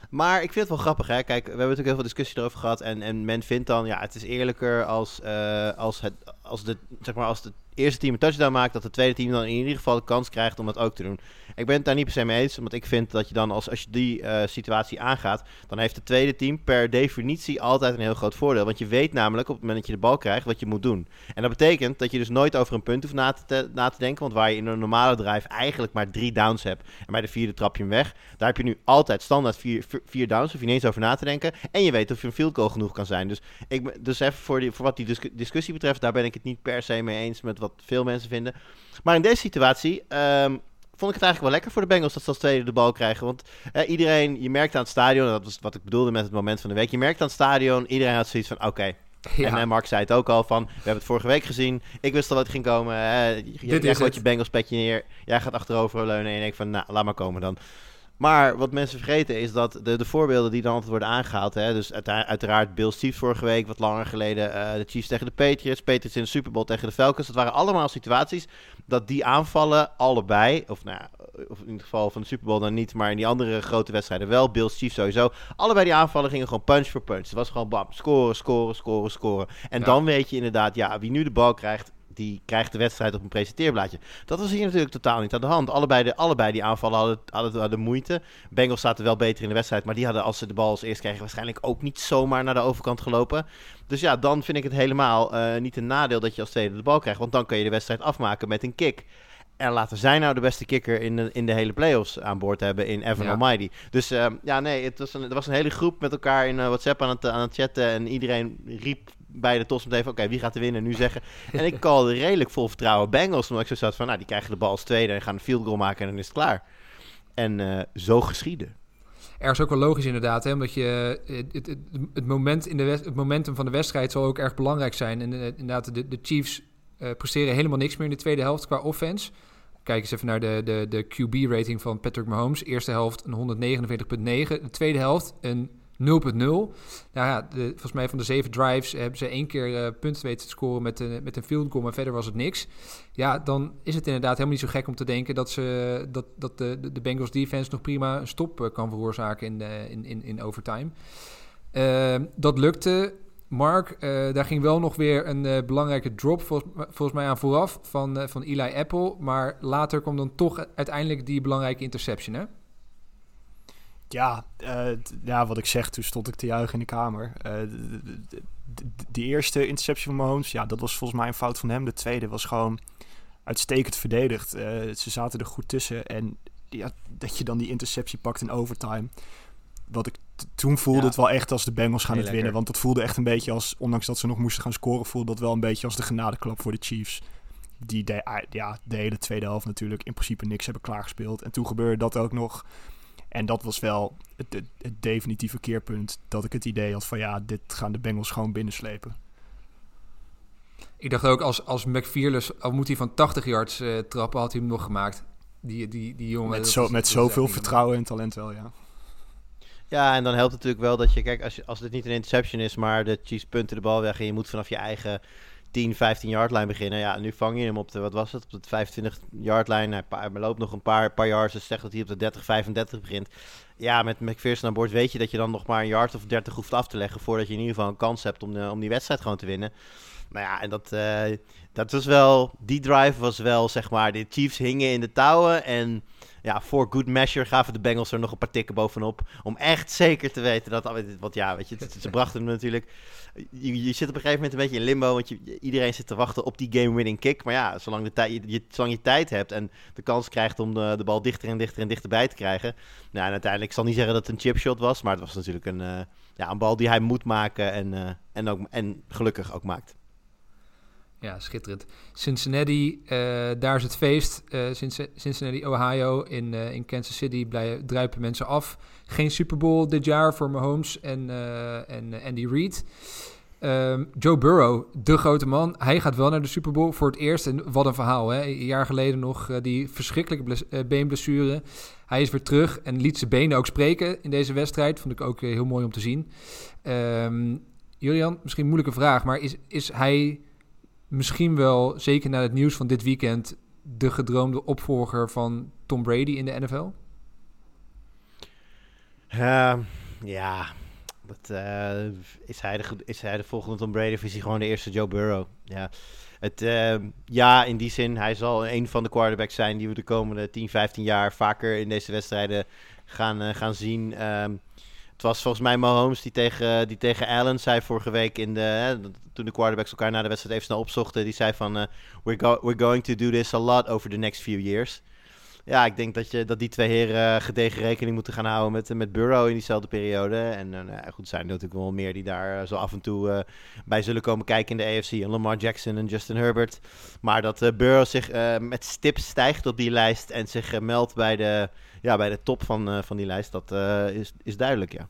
Maar ik vind het wel grappig, hè. Kijk, we hebben natuurlijk heel veel discussie erover gehad. En, en men vindt dan, ja, het is eerlijker als, eh, als, het, als, de, zeg maar, als het eerste team een touchdown maakt... dat het tweede team dan in ieder geval de kans krijgt om dat ook te doen. Ik ben het daar niet per se mee eens. Want ik vind dat je dan, als, als je die eh, situatie aangaat... dan heeft het tweede team per definitie altijd een heel groot voordeel. Want je weet namelijk op het moment dat je de bal krijgt wat je moet doen. En dat betekent dat je dus nooit over een punt hoeft na te, na te denken. Want waar je in een normale drive eigenlijk maar drie downs hebt. En bij de vierde trap je hem weg. Daar heb je nu altijd standaard vier, vier- downs. Hoef je niet eens over na te denken. En je weet of je een field goal genoeg kan zijn. Dus, ik, dus even voor, die, voor wat die discu- discussie betreft. Daar ben ik het niet per se mee eens met wat veel mensen vinden. Maar in deze situatie. ehm, Vond ik het eigenlijk wel lekker voor de Bengals dat ze als tweede de bal krijgen. Want eh, iedereen, je merkt aan het stadion, en dat was wat ik bedoelde met het moment van de week. Je merkt aan het stadion, iedereen had zoiets van: oké, Ja. En eh, Mark zei het ook al van, we hebben het vorige week gezien. Ik wist al wat er ging komen. hè. Je- Dit jij gooit het. je Bengals petje neer. Jij gaat achterover leunen en denkt van, nou, laat maar komen dan. Maar wat mensen vergeten is dat de, de voorbeelden die dan altijd worden aangehaald. Hè, dus uitera- uiteraard Bills Chiefs vorige week, wat langer geleden. eh, de Chiefs tegen de Patriots. Patriots in de Super Bowl tegen de Falcons. Dat waren allemaal situaties dat die aanvallen allebei. Of, nou, ja, of in ieder geval van de Super Bowl dan niet. Maar in die andere grote wedstrijden wel. Bills Chiefs sowieso. Allebei die aanvallen gingen gewoon punch voor punch. Het was gewoon bam, scoren, scoren, scoren, scoren. En Ja. dan weet je inderdaad, ja, wie nu de bal krijgt, die krijgt de wedstrijd op een presenteerblaadje. Dat was hier natuurlijk totaal niet aan de hand. Allebei, de, allebei die aanvallen hadden, hadden, hadden moeite. Bengals zaten wel beter in de wedstrijd, maar die hadden als ze de bal als eerst kregen waarschijnlijk ook niet zomaar naar de overkant gelopen. Dus ja, dan vind ik het helemaal eh, niet een nadeel dat je als tweede de bal krijgt, want dan kun je de wedstrijd afmaken met een kick. En laten zij nou de beste kicker in de, in de hele playoffs aan boord hebben in Evan Ja. Almighty. Dus eh, ja, nee, het was een, er was een hele groep met elkaar in eh, WhatsApp aan het, aan het chatten. En iedereen riep bij de tos meteen van, oké, wie gaat er winnen nu zeggen. En ik calde redelijk vol vertrouwen Bengals. Omdat ik zo zat van, nou, die krijgen de bal als tweede en gaan een field goal maken en dan is het klaar. En eh, zo geschieden. Ergens ook wel logisch inderdaad, hè? omdat je eh, het, het, moment in de het momentum van de wedstrijd zal ook erg belangrijk zijn. En eh, inderdaad, de, de Chiefs presteren helemaal niks meer in de tweede helft qua offense. Kijk eens even naar de, de, de QB-rating van Patrick Mahomes. Eerste helft een 149,9. De tweede helft een 0,0. Nou ja, de, volgens mij van de zeven drives hebben ze één keer eh, punten weten te scoren met, een met een field goal, maar verder was het niks. Ja, dan is het inderdaad helemaal niet zo gek om te denken dat, ze, dat, dat de, de- Bengals defense nog prima een stop eh, kan veroorzaken in, de, in, in, in overtime. Ehm, dat lukte. Mark, eh, daar ging wel nog weer een eh, belangrijke drop volgens, mij aan vooraf van, eh, van Eli Apple. Maar later kwam dan toch uiteindelijk die belangrijke interception, hè? Ja, eh, ja, wat ik zeg, toen stond ik te juichen in de kamer. Eh, d- d- d- d- die eerste interception van Mahomes, ja, dat was volgens mij een fout van hem. De tweede was gewoon uitstekend verdedigd. Eh, ze zaten er goed tussen. En ja, dat je dan die interceptie pakt in overtime. Wat ik toen voelde Ja. het wel echt als de Bengals gaan Heel het winnen. Want dat voelde echt een beetje als, ondanks dat ze nog moesten gaan scoren, voelde dat wel een beetje als de genadeklap voor de Chiefs. Die de, ah, ja, de hele tweede helft natuurlijk in principe niks hebben klaargespeeld. En toen gebeurde dat ook nog. En dat was wel het, het, het definitieve keerpunt. Dat ik het idee had van ja, dit gaan de Bengals gewoon binnenslepen. Ik dacht ook, als, als McFearless, al moet hij van 80 yards eh, trappen, had hij hem nog gemaakt. Die, die, die jongen. Met, zo, is- met zoveel vertrouwen en talent wel, ja. Ja, en dan helpt het natuurlijk wel dat je, kijk, als, je, als dit niet een interception is, maar de Chiefs punten de bal weg en je moet vanaf je eigen 10, 15 yard lijn beginnen. Ja, nu vang je hem op de, wat was het, op de 25 yard pa- hij loopt nog een paar, paar yards, dus zegt dat hij op de 30, 35 begint. Ja, met McPherson aan boord weet je dat je dan nog maar een yard of 30 hoeft af te leggen voordat je in ieder geval een kans hebt om, de, om die wedstrijd gewoon te winnen. Nou ja, en dat, eh, dat was wel, die drive was wel, zeg maar, de Chiefs hingen in de touwen en ja, voor good measure gaven de Bengals er nog een paar tikken bovenop. Om echt zeker te weten dat. Want ja, weet je, ze brachten hem natuurlijk. Je, je zit op een gegeven moment een beetje in limbo. Want je, iedereen zit te wachten op die game-winning kick. Maar ja, zolang, de tijd, je, je- zolang je tijd hebt en de kans krijgt om de, de bal dichter en dichter en dichterbij te krijgen. Nou, en uiteindelijk, ik zal niet zeggen dat het een chipshot was. Maar het was natuurlijk een, eh, ja, een bal die hij moet maken. En, eh, en, ook, en gelukkig ook maakt. Ja, schitterend. Cincinnati, eh, daar is het feest. Cinci- Cincinnati, Ohio. In, eh, in Kansas City blij- druipen mensen af. Geen Super Bowl dit jaar voor Mahomes en, en Andy Reid. Ehm, Joe Burrow, de grote man. Hij gaat wel naar de Super Bowl voor het eerst. En wat een verhaal, hè? Een jaar geleden nog die verschrikkelijke bles- beenblessure. Hij is weer terug en liet zijn benen ook spreken in deze wedstrijd. Vond ik ook heel mooi om te zien. Ehm, Julian, misschien een moeilijke vraag, maar is, is hij misschien wel, zeker na het nieuws van dit weekend, de gedroomde opvolger van Tom Brady in de NFL? Ehm, ja, dat, eh, is, hij de, is hij de volgende Tom Brady of is hij gewoon de eerste Joe Burrow? Ja, het, ehm, ja, in die zin, hij zal een van de quarterbacks zijn die we de komende 10, 15 jaar vaker in deze wedstrijden gaan, eh, gaan zien. Ehm, het was volgens mij Mahomes die tegen, die tegen Allen zei vorige week in de, hè, toen de quarterbacks elkaar na de wedstrijd even snel opzochten. Die zei van, eh, we're, go- we're going to do this a lot over the next few years. Ja, ik denk dat, je, dat die twee heren gedegen rekening moeten gaan houden met, met Burrow in diezelfde periode. En eh, nou goed, zijn er natuurlijk wel meer die daar eh, zo af en toe eh, bij zullen komen kijken in de AFC. En Lamar Jackson en Justin Herbert. Maar dat Burrow zich met stip stijgt op die lijst en zich meldt bij de, ja, bij de top van, van die lijst, dat is, is duidelijk, ja.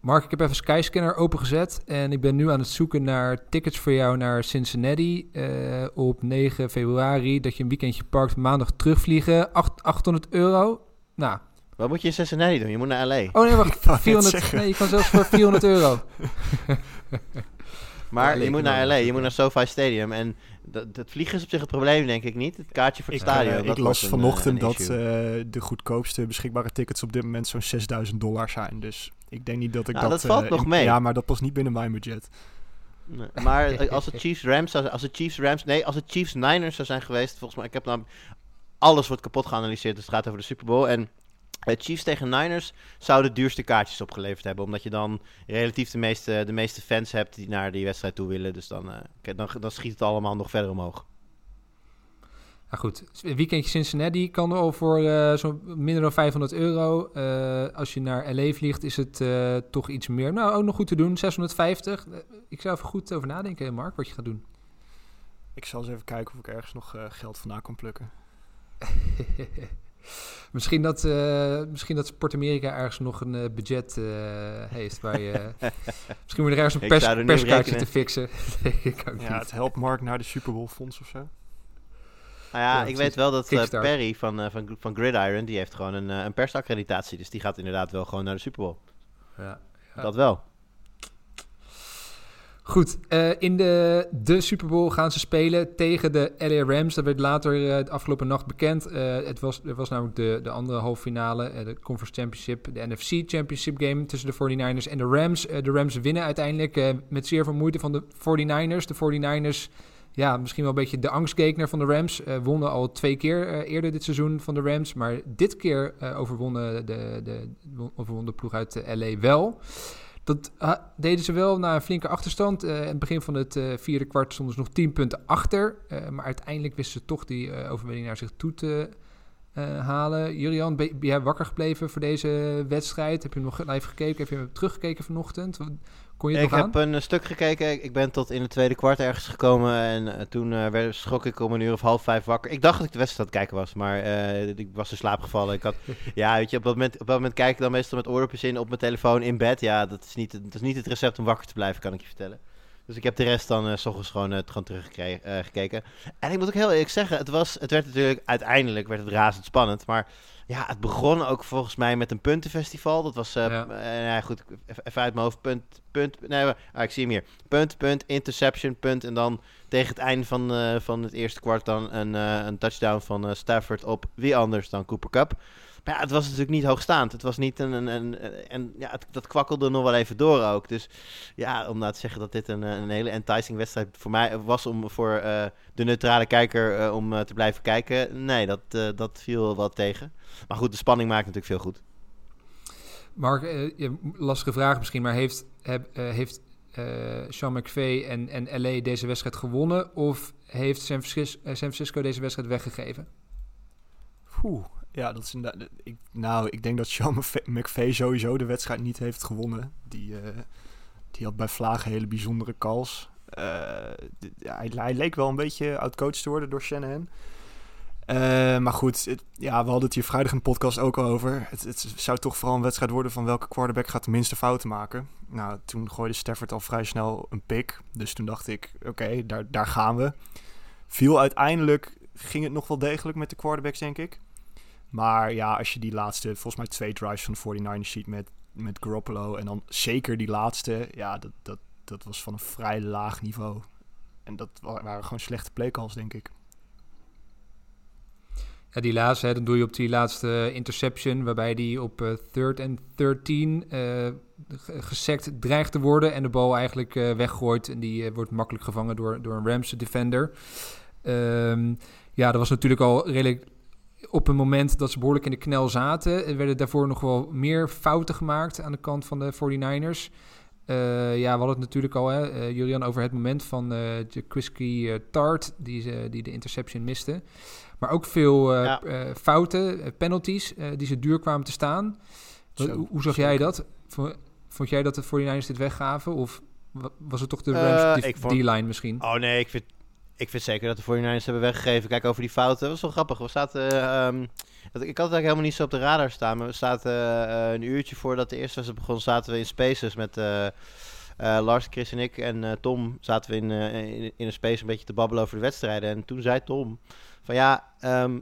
Mark, ik heb even Skyscanner opengezet en ik ben nu aan het zoeken naar tickets voor jou naar Cincinnati eh, op 9 februari. Dat je een weekendje parkt, maandag terugvliegen, Acht- 800 euro. Nou, Wat moet je in Cincinnati doen? Je moet naar LA. oh nee, wacht, <laughs> wou net 400, zeggen. nee, je kan zelfs voor 400 euro. <laughs> Maar Ja, je moet naar. LA, je moet naar SoFi Stadium. En dat, dat vliegen is op zich het probleem, denk ik niet. Het kaartje voor het Ik, stadion. eh, dat ik las een, vanochtend eh, een dat eh, de goedkoopste beschikbare tickets op dit moment zo'n 6000 dollar zijn. Dus ik denk niet dat ik Nou, dat... dat valt nog in- mee. Ja, maar dat past niet binnen mijn budget. Nee, Maar <laughs> als het Chiefs Rams, zou- als het Chiefs Rams, nee, als het Chiefs Niners zou zijn geweest, volgens mij, ik heb nou, alles wordt kapot geanalyseerd, dus het gaat over de Super Bowl en Chiefs tegen Niners zouden de duurste kaartjes opgeleverd hebben, omdat je dan relatief de meeste, de meeste fans hebt die naar die wedstrijd toe willen, dus dan, eh, dan, dan schiet het allemaal nog verder omhoog. Nou goed, een weekendje Cincinnati kan al voor eh zo'n minder dan 500 euro. Eh, als je naar LA vliegt is het eh, toch iets meer. Nou, ook nog goed te doen, 650. Eh, ik zou even goed over nadenken, Mark, wat je gaat doen. Ik zal eens even kijken of ik ergens nog eh, geld vandaan kan plukken. <laughs> misschien, dat, eh misschien dat Sport Amerika ergens nog een eh, budget eh, heeft. Waar je, <laughs> misschien moet je er ergens een Ik pers, zou er perskaartje te fixen. <laughs> Denk ik ook Ja, niet. het helpt Mark naar de Super Bowl fonds of zo. Nou ja, Ja, ik weet wel dat. Perry van, eh, van, van Gridiron, die heeft gewoon een, een persaccreditatie, dus die gaat inderdaad wel gewoon naar de Super Bowl. Ja. Ja. Dat wel. Goed, eh, in de, de Super Bowl gaan ze spelen tegen de LA Rams. Dat werd later eh, de afgelopen nacht bekend. Eh, het was, er was namelijk de, de andere halve finale, eh, de Conference Championship, de NFC Championship game tussen de 49ers en de Rams. De Rams winnen uiteindelijk met zeer veel moeite van de 49ers. De 49ers, ja, misschien wel een beetje de angstgekner van de Rams. wonnen al twee keer eerder dit seizoen van de Rams. Maar dit keer overwonnen de, de, overwon de ploeg uit LA wel. Dat ha- deden ze wel na een flinke achterstand. Eh, in het begin van het eh, vierde kwart stonden ze nog 10 punten achter. Eh, maar uiteindelijk wisten ze toch die overwinning naar zich toe te eh, halen. Julian, ben, ben jij wakker gebleven voor deze wedstrijd? Heb je nog live gekeken? Heb je hem teruggekeken vanochtend? Kon je het Ik nog heb aan? een eh, stuk gekeken. Ik ben tot in het tweede kwart ergens gekomen. En eh, toen werd, schrok ik om een uur of half vijf wakker. Ik dacht dat ik de wedstrijd aan het kijken was. Maar ik was in slaap gevallen. Ik had, <laughs> ja, weet je, op dat, moment, op dat moment kijk ik dan meestal met oordopjes in op mijn telefoon in bed. Ja, dat is, niet, dat is niet het recept om wakker te blijven, kan ik je vertellen. Dus ik heb de rest dan eh, s ochtends gewoon, eh, gewoon teruggekeken. en ik moet ook heel eerlijk zeggen, het, was, het werd natuurlijk uiteindelijk werd het razend spannend. Maar ja, het begon ook volgens mij met een puntenfestival. Dat was, eh, Ja. eh, ja, goed, even uit mijn hoofd. Punt, punt, nee, ah, ik zie hem hier. Punt, punt, interception, punt. En dan tegen het einde van, eh, van het eerste kwart dan een, eh, een touchdown van eh, Stafford op wie anders dan Cooper Cup. Maar ja, het was natuurlijk niet hoogstaand. Het was niet een... een, een, en ja, het, dat kwakkelde nog wel even door ook. Dus ja, om nou te zeggen dat dit een, een hele enticing wedstrijd voor mij was om voor eh, de neutrale kijker eh, om eh, te blijven kijken. Nee, dat, eh, dat viel wel tegen. Maar goed, de spanning maakt natuurlijk veel goed. Mark, lastige vraag misschien, maar heeft, heb, eh, heeft eh, Sean McVay en, en LA deze wedstrijd gewonnen? Of heeft San Francisco, San Francisco deze wedstrijd weggegeven? Oeh, ja, dat is. Ik, nou, ik denk dat Sean McVay sowieso de wedstrijd niet heeft gewonnen. Die, eh, die had bij Vlagen hele bijzondere calls. Eh, hij, leek wel een beetje outcoached te worden door Shanahan. Eh, maar goed, ja, we hadden het hier vrijdag in de podcast ook al over. Het, het zou toch vooral een wedstrijd worden van welke quarterback gaat de minste fouten maken. Nou, toen gooide Stafford al vrij snel een pick. Dus toen dacht ik, oké, daar, daar gaan we. Viel uiteindelijk, ging het nog wel degelijk met de quarterbacks, denk ik. Maar ja, als je die laatste, volgens mij twee drives van de 49ers ziet met, met Garoppolo... en dan zeker die laatste, ja, dat, dat, dat was van een vrij laag niveau. En dat wa- waren gewoon slechte playcalls, denk ik. Ja, die laatste, hè, dan doe je op die laatste interception, waarbij die op eh, third en 13 eh, ge- gesekt dreigt te worden en de bal eigenlijk eh, weggooit. En die eh, wordt makkelijk gevangen door, door een Rams defender. Ehm, ja, dat was natuurlijk al redelijk op een moment dat ze behoorlijk in de knel zaten. Er werden daarvoor nog wel meer fouten gemaakt aan de kant van de 49ers. Eh, ja, we hadden het natuurlijk al, hè, eh, Julian, over het moment van uh, Jaquiski Tart, die, die de interception miste. Maar ook veel eh, Ja. eh, fouten, eh, penalties, eh, die ze duur kwamen te staan. Zo, hoe, hoe zag jij dat? Vo- Vond jij dat de 49ers dit weggaven? Of wa- was het toch de Eh, Rams ik D- vond- D-line misschien? Oh nee, ik vind, Ik vind zeker dat de 49ers hebben weggegeven. Kijk, over die fouten. Dat was wel grappig. We zaten... ehm, ik had het eigenlijk helemaal niet zo op de radar staan. Maar we zaten eh, een uurtje voordat de eerste wedstrijd begon... zaten we in Spaces met... eh, eh, Lars, Chris en ik en Tom zaten we in, in, in een space een beetje te babbelen over de wedstrijden. En toen zei Tom van ja, ehm,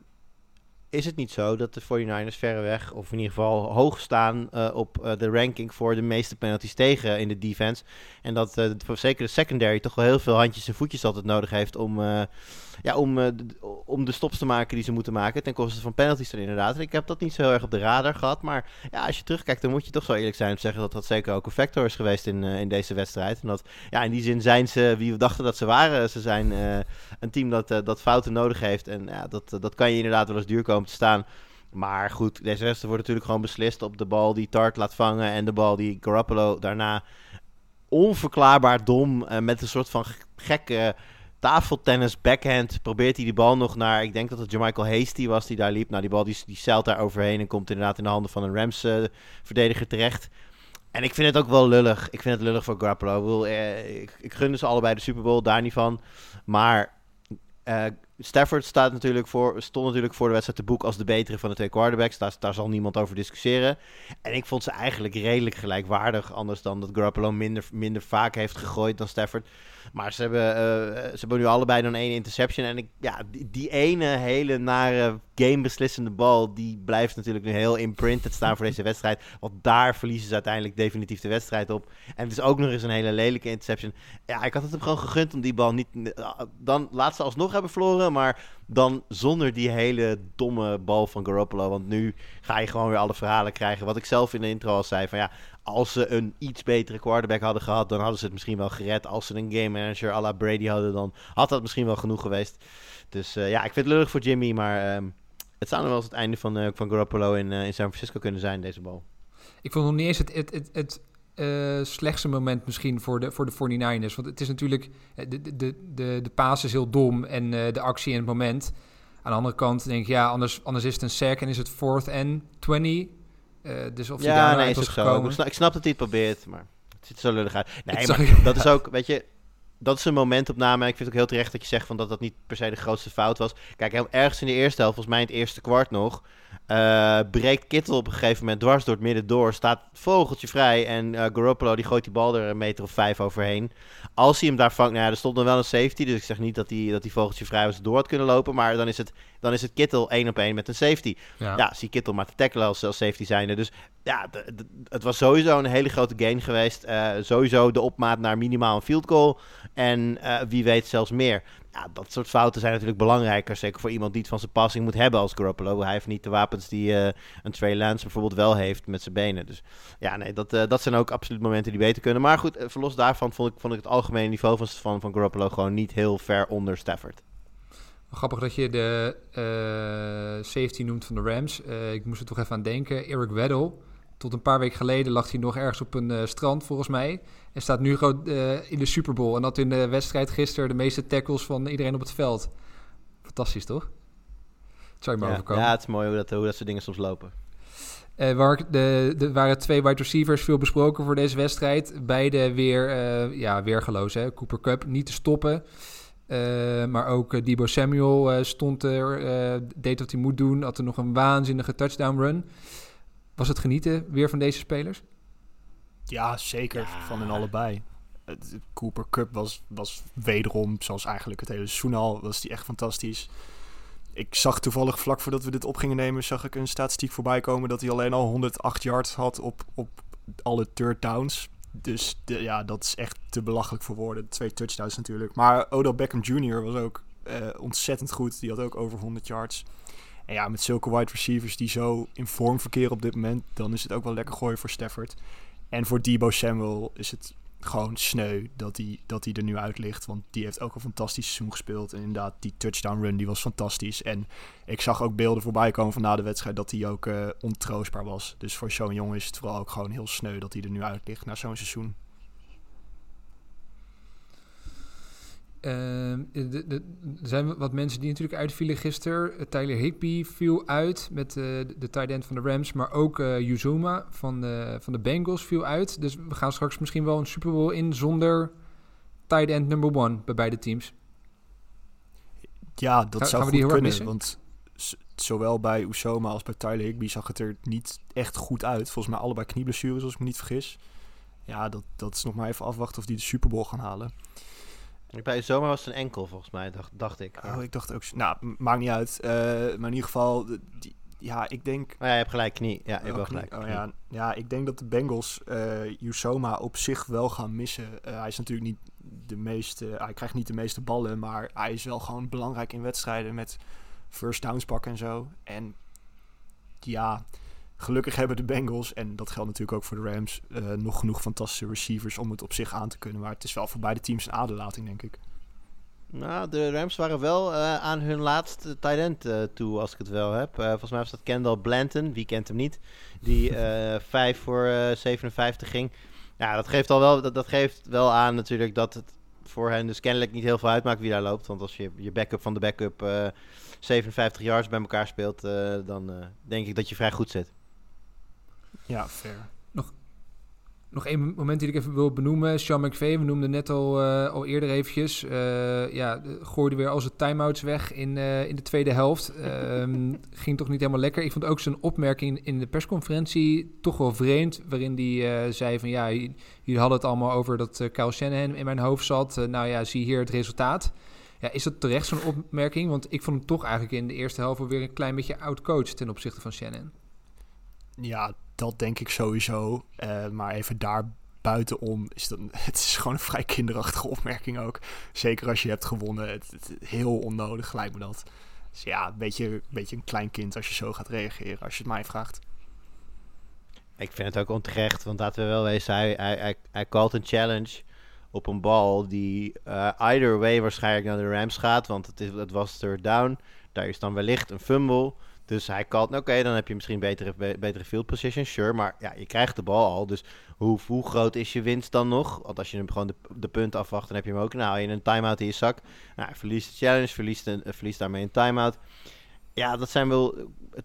is het niet zo dat de 49ers verreweg, of in ieder geval hoog staan eh, op eh, de ranking voor de meeste penalties tegen in de defense. En dat voor zeker de secondary toch wel heel veel handjes en voetjes altijd nodig heeft om, ja, om, eh, om de stops te maken die ze moeten maken. Ten koste van penalties dan inderdaad. Ik heb dat niet zo heel erg op de radar gehad. Maar ja, als je terugkijkt, dan moet je toch zo eerlijk zijn om te zeggen dat dat zeker ook een factor is geweest in, eh, in deze wedstrijd. En dat ja, in die zin zijn ze wie we dachten dat ze waren. Ze zijn eh, een team dat, dat fouten nodig heeft. En ja, dat, dat kan je inderdaad wel eens duur komen te staan. Maar goed, deze wedstrijd wordt natuurlijk gewoon beslist op de bal die Tart laat vangen. En de bal die Garoppolo daarna onverklaarbaar dom met een soort van gekke tafeltennis backhand probeert hij die bal nog naar, ik denk dat het Jermichael Hasty was die daar liep. Nou, die bal die, die zeilt daar overheen en komt inderdaad in de handen van een Rams eh, verdediger terecht. En ik vind het ook wel lullig. Ik vind het lullig voor bedoel, eh, ik, ik gun ze allebei de Super Bowl, daar niet van. Maar eh, Stafford staat natuurlijk voor, stond natuurlijk voor de wedstrijd te boek als de betere van de twee quarterbacks. Daar, daar zal niemand over discussiëren. En ik vond ze eigenlijk redelijk gelijkwaardig. Anders dan dat Garoppolo minder, minder vaak heeft gegooid dan Stafford. Maar ze hebben, eh, ze hebben nu allebei dan één interception. En ik, ja, die, ene hele nare gamebeslissende bal... die blijft natuurlijk nu heel imprinted staan voor deze wedstrijd. Want daar verliezen ze uiteindelijk definitief de wedstrijd op. En het is ook nog eens een hele lelijke interception. Ja, ik had het hem gewoon gegund om die bal niet... Dan laat ze alsnog hebben verloren, maar dan zonder die hele domme bal van Garoppolo. Want nu ga je gewoon weer alle verhalen krijgen. Wat ik zelf in de intro al zei, van ja... Als ze een iets betere quarterback hadden gehad, dan hadden ze het misschien wel gered. Als ze een game manager à la Brady hadden, dan had dat misschien wel genoeg geweest. Dus eh, ja, ik vind het lullig voor Jimmy, maar ehm, het zou nog wel eens het einde van, eh, van Garoppolo in, eh, in San Francisco kunnen zijn, deze bal. Ik vond nog niet eens het, het, het, het eh, slechtste moment misschien voor de, voor de 49ers. Want het is natuurlijk... eh, De, de, de, de, paas is heel dom en eh, de actie en het moment. Aan de andere kant denk ik, ja, anders, anders is het een sack en is het fourth and 20. Eh, dus of daar ja, nee, is ook zo. Ik snap, ik snap dat hij het probeert, maar het ziet er zo lullig uit. Nee, maar dat is ook, weet je, dat is een momentopname. Ik vind het ook heel terecht dat je zegt van dat dat niet per se de grootste fout was. Kijk, heel- ergens in de eerste helft, volgens mij in het eerste kwart nog, eh, breekt Kittel op een gegeven moment dwars door het midden door, staat vogeltje vrij en eh, Garoppolo die gooit die bal er een meter of vijf overheen. Als hij hem daar vangt, nou ja, er stond nog wel een safety, dus ik zeg niet dat die, dat die vogeltje vrij was door had kunnen lopen, maar dan is het, dan is het Kittel één op één met een safety. Ja. Ja, zie Kittel maar te tackelen als, als safety zijnde. Dus ja, het was sowieso een hele grote gain geweest. Eh, sowieso de opmaat naar minimaal een field goal. En wie weet zelfs meer. Ja, dat soort fouten zijn natuurlijk belangrijker. Zeker voor iemand die het van zijn passing moet hebben als Garoppolo. Hij heeft niet de wapens die eh, een Trey Lance bijvoorbeeld wel heeft met zijn benen. Dus ja, nee, dat, eh, dat zijn ook absoluut momenten die beter kunnen. Maar goed, eh, verlos daarvan vond ik, vond ik het algemene niveau van, van, van Garoppolo gewoon niet heel ver onder Stafford. Grappig dat je de safety noemt van de Rams. Ik moest er toch even aan denken. Eric Weddle. Tot een paar weken geleden lag hij nog ergens op een strand, volgens mij. En staat nu gewoon eh, in de Super Bowl. En had in de wedstrijd gisteren de meeste tackles van iedereen op het veld. Fantastisch, toch? Het zou je maar Ja, overkomen. ja, het is mooi hoe dat, hoe dat soort dingen soms lopen. Eh, waar, de, de, waren twee wide receivers veel besproken voor deze wedstrijd. Beide weer eh ja, weergeloos. Hè? Cooper Cup niet te stoppen. Eh, maar ook eh, Debo Samuel eh, stond er, eh, deed wat hij moet doen. Had er nog een waanzinnige touchdown run. Was het genieten weer van deze spelers? Ja, zeker. Van hen allebei. Het- Cooper Cup was, was wederom, zoals eigenlijk het hele seizoen al, was die echt fantastisch. Ik zag toevallig vlak voordat we dit op gingen nemen, zag ik een statistiek voorbij komen dat hij alleen al 108 yards had op, op alle third downs. Dus de, ja, dat is echt te belachelijk voor woorden. Twee touchdowns natuurlijk. Maar Odell Beckham Jr. was ook eh, ontzettend goed. Die had ook over 100 yards. En ja, met zulke wide receivers die zo in vorm verkeren op dit moment, dan is het ook wel lekker gooien voor Stafford. En voor Debo Samuel is het gewoon sneu dat hij, dat hij er nu uit ligt. Want die heeft ook een fantastisch seizoen gespeeld. En inderdaad, die touchdown run die was fantastisch. En ik zag ook beelden voorbij komen van na de wedstrijd dat hij ook eh, ontroostbaar was. Dus voor zo'n jongen is het vooral ook gewoon heel sneu dat hij er nu uit ligt na zo'n seizoen. Ehm, de, de, er zijn wat mensen die natuurlijk uitvielen gisteren. Eh, Tyler Higby viel uit met eh, de, tight end van de Rams. Maar ook eh Uzuma van de, van de Bengals viel uit. Dus we gaan straks misschien wel een Super Bowl in zonder tight end number one bij beide teams. Ja, dat zou goed kunnen. Want zowel bij Usoma als bij Tyler Higby zag het er niet echt goed uit. Volgens mij allebei knieblessures, als ik me niet vergis. Ja, dat, dat is nog maar even afwachten of die de Super Bowl gaan halen. Bij zomer was het een enkel, volgens mij, dacht, dacht ik. Oh, ik dacht ook... Nou, maakt niet uit. Eh, maar in ieder geval, die, ja, ik denk... Maar ja, je hebt gelijk, knie. Ja, je hebt wel niet. gelijk. Oh, ja. ja, ik denk dat de Bengals eh Usoma op zich wel gaan missen. Eh, hij is natuurlijk niet de meeste, hij krijgt niet de meeste ballen, maar hij is wel gewoon belangrijk in wedstrijden met first downs pakken en zo. En ja, gelukkig hebben de Bengals, en dat geldt natuurlijk ook voor de Rams, eh, nog genoeg fantastische receivers om het op zich aan te kunnen. Maar het is wel voor beide teams een aderlating, denk ik. Nou, de Rams waren wel eh, aan hun laatste tight end eh, toe, als ik het wel heb. Volgens mij was dat Kendall Blanton, wie kent hem niet, die <laughs> eh 5 voor eh, 57 ging. Ja, dat geeft al wel, dat, dat geeft wel aan natuurlijk dat het voor hen dus kennelijk niet heel veel uitmaakt wie daar loopt. Want als je je backup van de backup eh 57 yards bij elkaar speelt, dan denk ik dat je vrij goed zit. Ja, fair. Nog één moment die ik even wil benoemen. Sean McVay, we noemden net al, eh, al eerder eventjes. eh, ja, de- gooide weer al zijn timeouts weg in, eh, in de tweede helft. <laughs> Ehm, ging toch niet helemaal lekker. Ik vond ook zijn opmerking in de persconferentie toch wel vreemd. Waarin hij zei van ja, jullie hadden het allemaal over dat eh Kyle Shanahan in mijn hoofd zat. Nou ja, zie hier het resultaat. Ja, is dat terecht zo'n opmerking? Want ik vond hem toch eigenlijk in de eerste helft weer een klein beetje oud-coach ten opzichte van Shannon. Ja, dat denk ik sowieso. Eh, maar even daar buitenom is dat... <laughs> Het is gewoon een vrij kinderachtige opmerking ook. Zeker als je hebt gewonnen. Het, het- heel onnodig, lijkt me dat. Dus ja, een beetje, een beetje een klein kind als je zo gaat reageren, als je het mij vraagt. Ik vind het ook onterecht, want laten we wel wezen, hij, hij, hij, hij called een challenge op een bal die eh either way waarschijnlijk naar de Rams gaat, want het, is, het was third down. Daar is dan wellicht een fumble. Dus hij called, oké, dan heb je misschien betere, be- betere field position, sure. Maar ja, je krijgt de bal al, dus hoe, groot is je winst dan nog? Want als je hem gewoon de, punt afwacht, dan heb je hem ook. Nou, je een timeout in je zak. Nou, verliest de challenge, verliest, een, eh, verliest daarmee een timeout. Ja, dat zijn wel,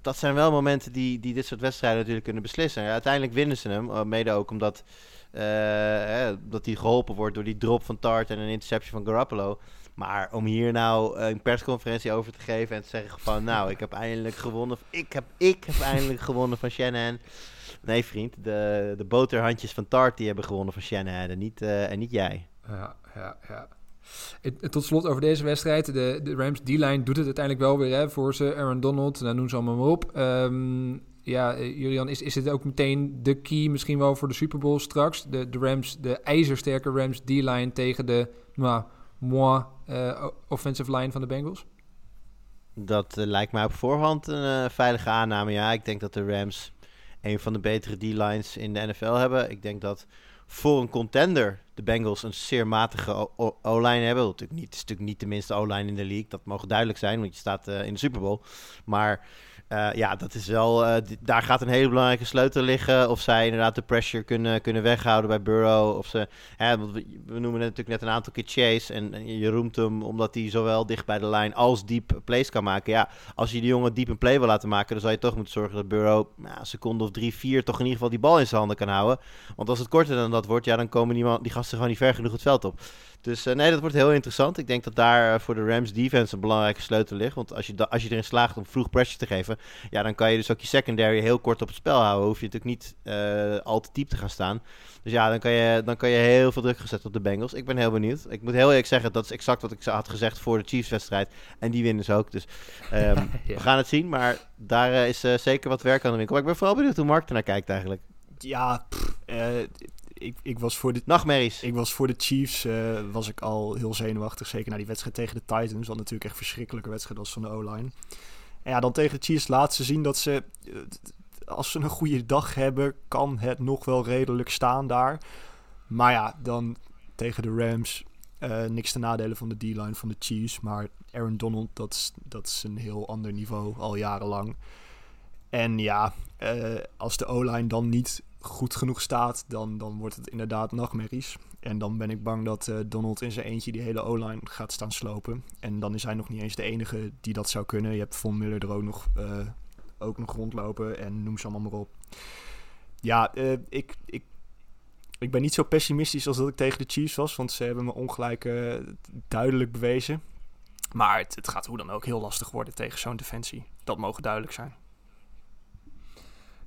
dat zijn wel momenten die, die dit soort wedstrijden natuurlijk kunnen beslissen. Ja, uiteindelijk winnen ze hem, eh, mede ook omdat eh, dat hij geholpen wordt door die drop van Tart en een interception van Garoppolo. Maar om hier nou eh, een persconferentie over te geven en te zeggen van... nou, ik heb eindelijk gewonnen. Ik heb, ik heb eindelijk gewonnen van Shanahan. Nee, vriend. De, de boterhandjes van Tart die hebben gewonnen van Shanahan en niet, eh, en niet jij. Ja, ja, ja. Tot slot over deze wedstrijd. De, de Rams D-line doet het uiteindelijk wel weer hè, voor ze. Aaron Donald, nou noem ze allemaal maar op. Ehm, ja, eh, Julian, is, is dit ook meteen de key misschien wel voor de Super Bowl straks? De, de Rams, de ijzersterke Rams D-line tegen de nou, moi eh, offensive line van de Bengals? Dat eh, lijkt mij op voorhand een eh, veilige aanname. Ja, ik denk dat de Rams een van de betere D-lines in de NFL hebben. Ik denk dat voor een contender de Bengals een zeer matige O-line hebben. Het is natuurlijk niet de minste O-line in de league. Dat mogen duidelijk zijn, want je staat in de Super Bowl. Maar eh, ja, dat is wel, eh, daar gaat een hele belangrijke sleutel liggen. Of zij inderdaad de pressure kunnen, kunnen weghouden bij Burrow. Of ze, hè, we, noemen het natuurlijk net een aantal keer Chase. En, en je roemt hem omdat hij zowel dicht bij de lijn als diep plays kan maken. Ja, als je die jongen diep een play wil laten maken, dan zou je toch moeten zorgen dat Burrow nou, een seconde of drie, vier toch in ieder geval die bal in zijn handen kan houden. Want als het korter dan dat wordt, ja, dan komen die, man, die gasten gewoon niet ver genoeg het veld op. Dus eh, nee, dat wordt heel interessant. Ik denk dat daar eh, voor de Rams defense een belangrijke sleutel ligt. Want als je, als je erin slaagt om vroeg pressure te geven, ja, dan kan je dus ook je secondary heel kort op het spel houden. Hoef je natuurlijk niet eh, al te diep te gaan staan. Dus ja, dan kan, je, dan kan je heel veel druk gezet op de Bengals. Ik ben heel benieuwd. Ik moet heel eerlijk zeggen, dat is exact wat ik had gezegd voor de Chiefs-wedstrijd. En die winnen ze ook. Dus ehm, <laughs> Ja. we gaan het zien. Maar daar is eh, zeker wat werk aan de winkel. Maar ik ben vooral benieuwd hoe Mark ernaar kijkt eigenlijk. Ja, pff, eh, ik, ik was voor de Nachtmerries. Ik was voor de Chiefs eh, was ik al heel zenuwachtig. Zeker na die wedstrijd tegen de Titans. Wat natuurlijk echt verschrikkelijke wedstrijd was van de O-line. En ja, dan tegen de Chiefs laten ze zien dat ze... eh, als ze een goede dag hebben, kan het nog wel redelijk staan daar. Maar ja, dan tegen de Rams... eh, niks te nadelen van de D-line van de Chiefs. Maar Aaron Donald, dat is, dat is een heel ander niveau al jarenlang. En ja, als de O-line dan niet goed genoeg staat, dan, dan wordt het inderdaad nachtmerries. En dan ben ik bang dat eh, Donald in zijn eentje die hele O-line gaat staan slopen. En dan is hij nog niet eens de enige die dat zou kunnen. Je hebt Von Miller er ook nog, eh, ook nog rondlopen en noem ze allemaal maar op. Ja, eh, ik, ik, ik ben niet zo pessimistisch als dat ik tegen de Chiefs was, want ze hebben me ongelijk duidelijk bewezen. Maar het, het gaat hoe dan ook heel lastig worden tegen zo'n defensie. Dat mogen duidelijk zijn.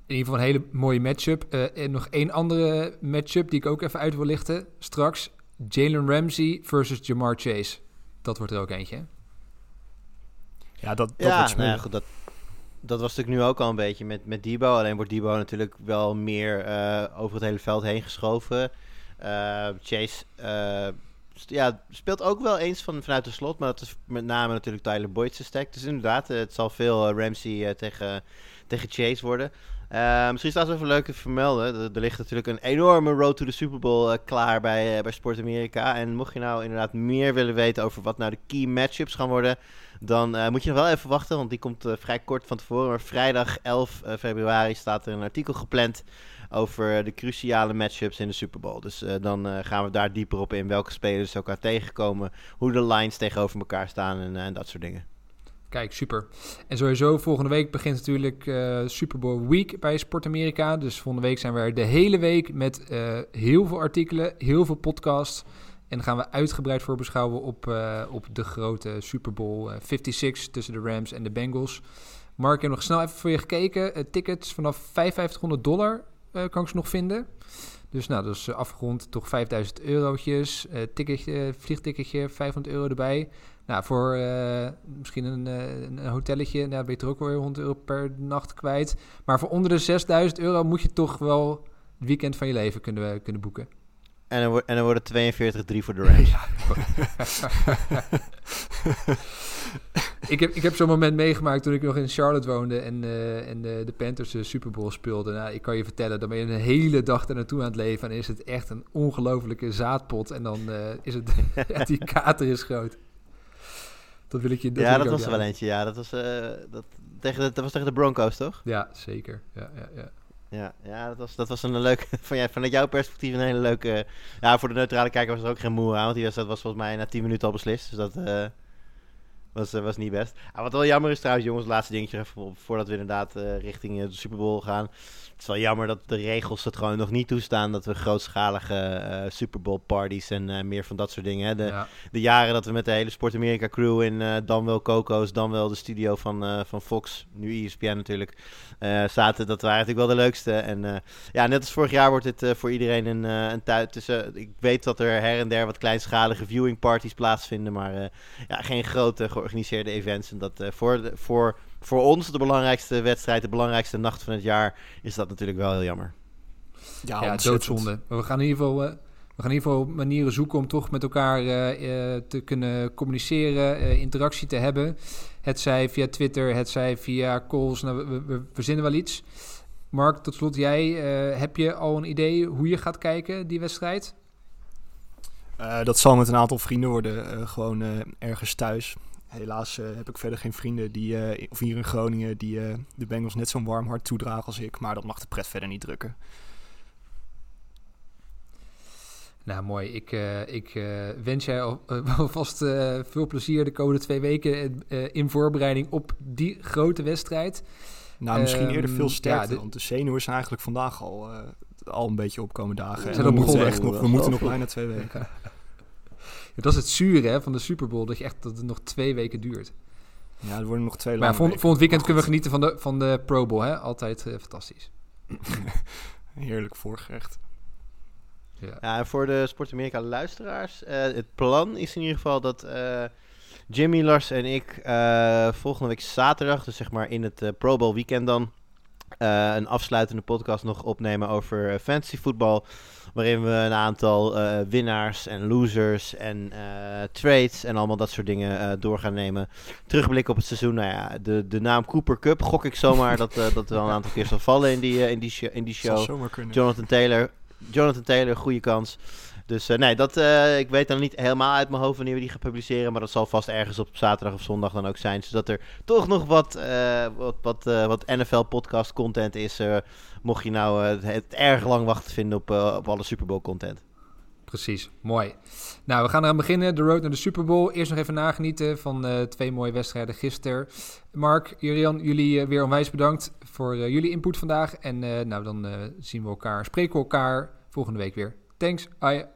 In ieder geval een hele mooie matchup. Eh, en nog één andere matchup die ik ook even uit wil lichten. Straks Jalen Ramsey versus Jamar Chase. Dat wordt er ook eentje. hè? Ja, dat, dat ja, wordt nou ja, goed, dat, dat was natuurlijk nu ook al een beetje met, met Debo. Alleen wordt Debo natuurlijk wel meer eh, over het hele veld heen geschoven. Eh, Chase eh, ja, speelt ook wel eens van, vanuit de slot. Maar dat is met name natuurlijk Tyler Boyd's stack. Dus inderdaad, het zal veel Ramsey tegen, tegen Chase worden. Eh, misschien is dat even leuk te vermelden. Er, ligt natuurlijk een enorme road to the Super Bowl eh, klaar bij, eh, bij Sport Amerika. En mocht je nou inderdaad meer willen weten over wat nou de key matchups gaan worden, dan eh, moet je nog wel even wachten, want die komt vrij kort van tevoren. Maar vrijdag 11 eh, februari staat er een artikel gepland over de cruciale matchups in de Super Bowl. Dus dan gaan we daar dieper op in welke spelers elkaar tegenkomen, hoe de lines tegenover elkaar staan en, en dat soort dingen. Kijk, super. En sowieso, volgende week begint natuurlijk eh, Super Bowl Week bij Sport Amerika. Dus volgende week zijn we er de hele week met eh, heel veel artikelen, heel veel podcasts. En gaan we uitgebreid voorbeschouwen op, eh, op de grote Super Bowl eh, 56 tussen de Rams en de Bengals. Mark, ik heb nog snel even voor je gekeken. Tickets vanaf 5500 dollar kan ik ze nog vinden. Dus nou, dat is afgerond toch 5000 eurotjes. Ticketje, vliegticketje, 500 euro erbij. Nou, voor eh, misschien een, eh, een hotelletje, nou, ben je er ook weer 100 euro per nacht kwijt. Maar voor onder de 6000 euro moet je toch wel het weekend van je leven kunnen, kunnen boeken. En dan, en dan wordt het 42-3 voor de Rams. <laughs> <laughs> ik heb, ik heb zo'n moment meegemaakt toen ik nog in Charlotte woonde en, eh, en de, de Panthers de Super Bowl speelden. Nou, ik kan je vertellen, dan ben je een hele dag daar naartoe aan het leven en is het echt een ongelofelijke zaadpot. En dan eh, is het, <laughs> die kater is groot. Dat wil ik je dat ja, dat was er wel eentje. Ja, dat was, eh, dat, tegen de, dat was tegen de Broncos, toch? Ja, zeker. Ja, ja, ja. Ja, ja dat, was, dat was een leuke. <laughs> Van, ja, vanuit jouw perspectief een hele leuke. Ja, voor de neutrale kijker was er ook geen moe aan. Want die wedstrijd was volgens mij na 10 minuten al beslist. Dus dat eh, was, eh, was niet best. Ah, wat wel jammer is trouwens, jongens, laatste dingetje even voordat we inderdaad eh, richting eh, de Super Bowl gaan. Het is wel jammer dat de regels het gewoon nog niet toestaan dat we grootschalige eh Super Bowl parties en meer van dat soort dingen. Hè. De, ja. de jaren dat we met de hele Sport America crew in dan wel Coco's, dan wel de studio van, van Fox, nu ESPN natuurlijk, zaten. Dat waren natuurlijk wel de leukste. En ja, net als vorig jaar wordt dit voor iedereen een, een tijd tussen. Ik weet dat er her en der wat kleinschalige viewing parties plaatsvinden, maar ja, geen grote georganiseerde events. En dat eh, voor, de, voor, voor ons de belangrijkste wedstrijd, de belangrijkste nacht van het jaar, is dat natuurlijk wel heel jammer. Ja, doodzonde. Maar we gaan in ieder geval, eh, we gaan in ieder geval manieren zoeken om toch met elkaar eh, eh, te kunnen communiceren, eh, interactie te hebben. Het zij via Twitter, het zij via calls. Nou, we, we, we verzinnen wel iets. Mark, tot slot, jij, eh, heb je al een idee hoe je gaat kijken, die wedstrijd? Eh, dat zal met een aantal vrienden worden, eh, gewoon eh, ergens thuis. Helaas eh, heb ik verder geen vrienden die, eh, of hier in Groningen die eh, de Bengals net zo'n warm hart toedragen als ik. Maar dat mag de pret verder niet drukken. Nou, mooi. Ik, ik wens jij al, <laughs> alvast veel plezier de komende twee weken in voorbereiding op die grote wedstrijd. Nou, misschien eerder Ehm, veel ja, de- want de zenuwen zijn eigenlijk vandaag al, al een beetje opkomen dagen. Zijn En we moeten, echt nog, we moeten nog bijna twee weken. <laughs> Dat is het zure hè, van de Super Bowl, dat, je echt, dat het nog twee weken duurt. Ja, er worden nog twee Maar ja, volgend weekend Maar kunnen we genieten van de, van de Pro Bowl. Hè? Altijd eh, fantastisch. <laughs> Heerlijk voorgerecht. Ja. Ja, en voor de Sport Amerika luisteraars, eh, het plan is in ieder geval dat eh, Jimmy, Lars en ik eh, volgende week zaterdag, dus zeg maar in het Pro Bowl weekend dan, eh, een afsluitende podcast nog opnemen over eh, fantasy voetbal. Waarin we een aantal eh, winnaars en losers en eh, trades en allemaal dat soort dingen door gaan nemen. Terugblikken op het seizoen. Nou ja, de, de naam Cooper Cup gok ik zomaar <laughs> dat, dat wel een aantal keer zal vallen in die, in die, show- in die show. Jonathan Taylor, Jonathan Taylor, goede kans. Dus eh, nee, dat, eh, ik weet dan niet helemaal uit mijn hoofd wanneer we die gaan publiceren. Maar dat zal vast ergens op zaterdag of zondag dan ook zijn. Zodat er toch nog wat, eh, wat, wat, wat NFL-podcast content is. mocht je nou het erg lang wachten vinden op, op alle Super Bowl content. Precies, mooi. Nou, we gaan eraan beginnen. De road naar de Super Bowl. Eerst nog even nagenieten van twee mooie wedstrijden gisteren. Mark, Jurian, jullie weer onwijs bedankt voor jullie input vandaag. En nou, dan zien we elkaar, spreken we elkaar volgende week weer. Thanks, Aya.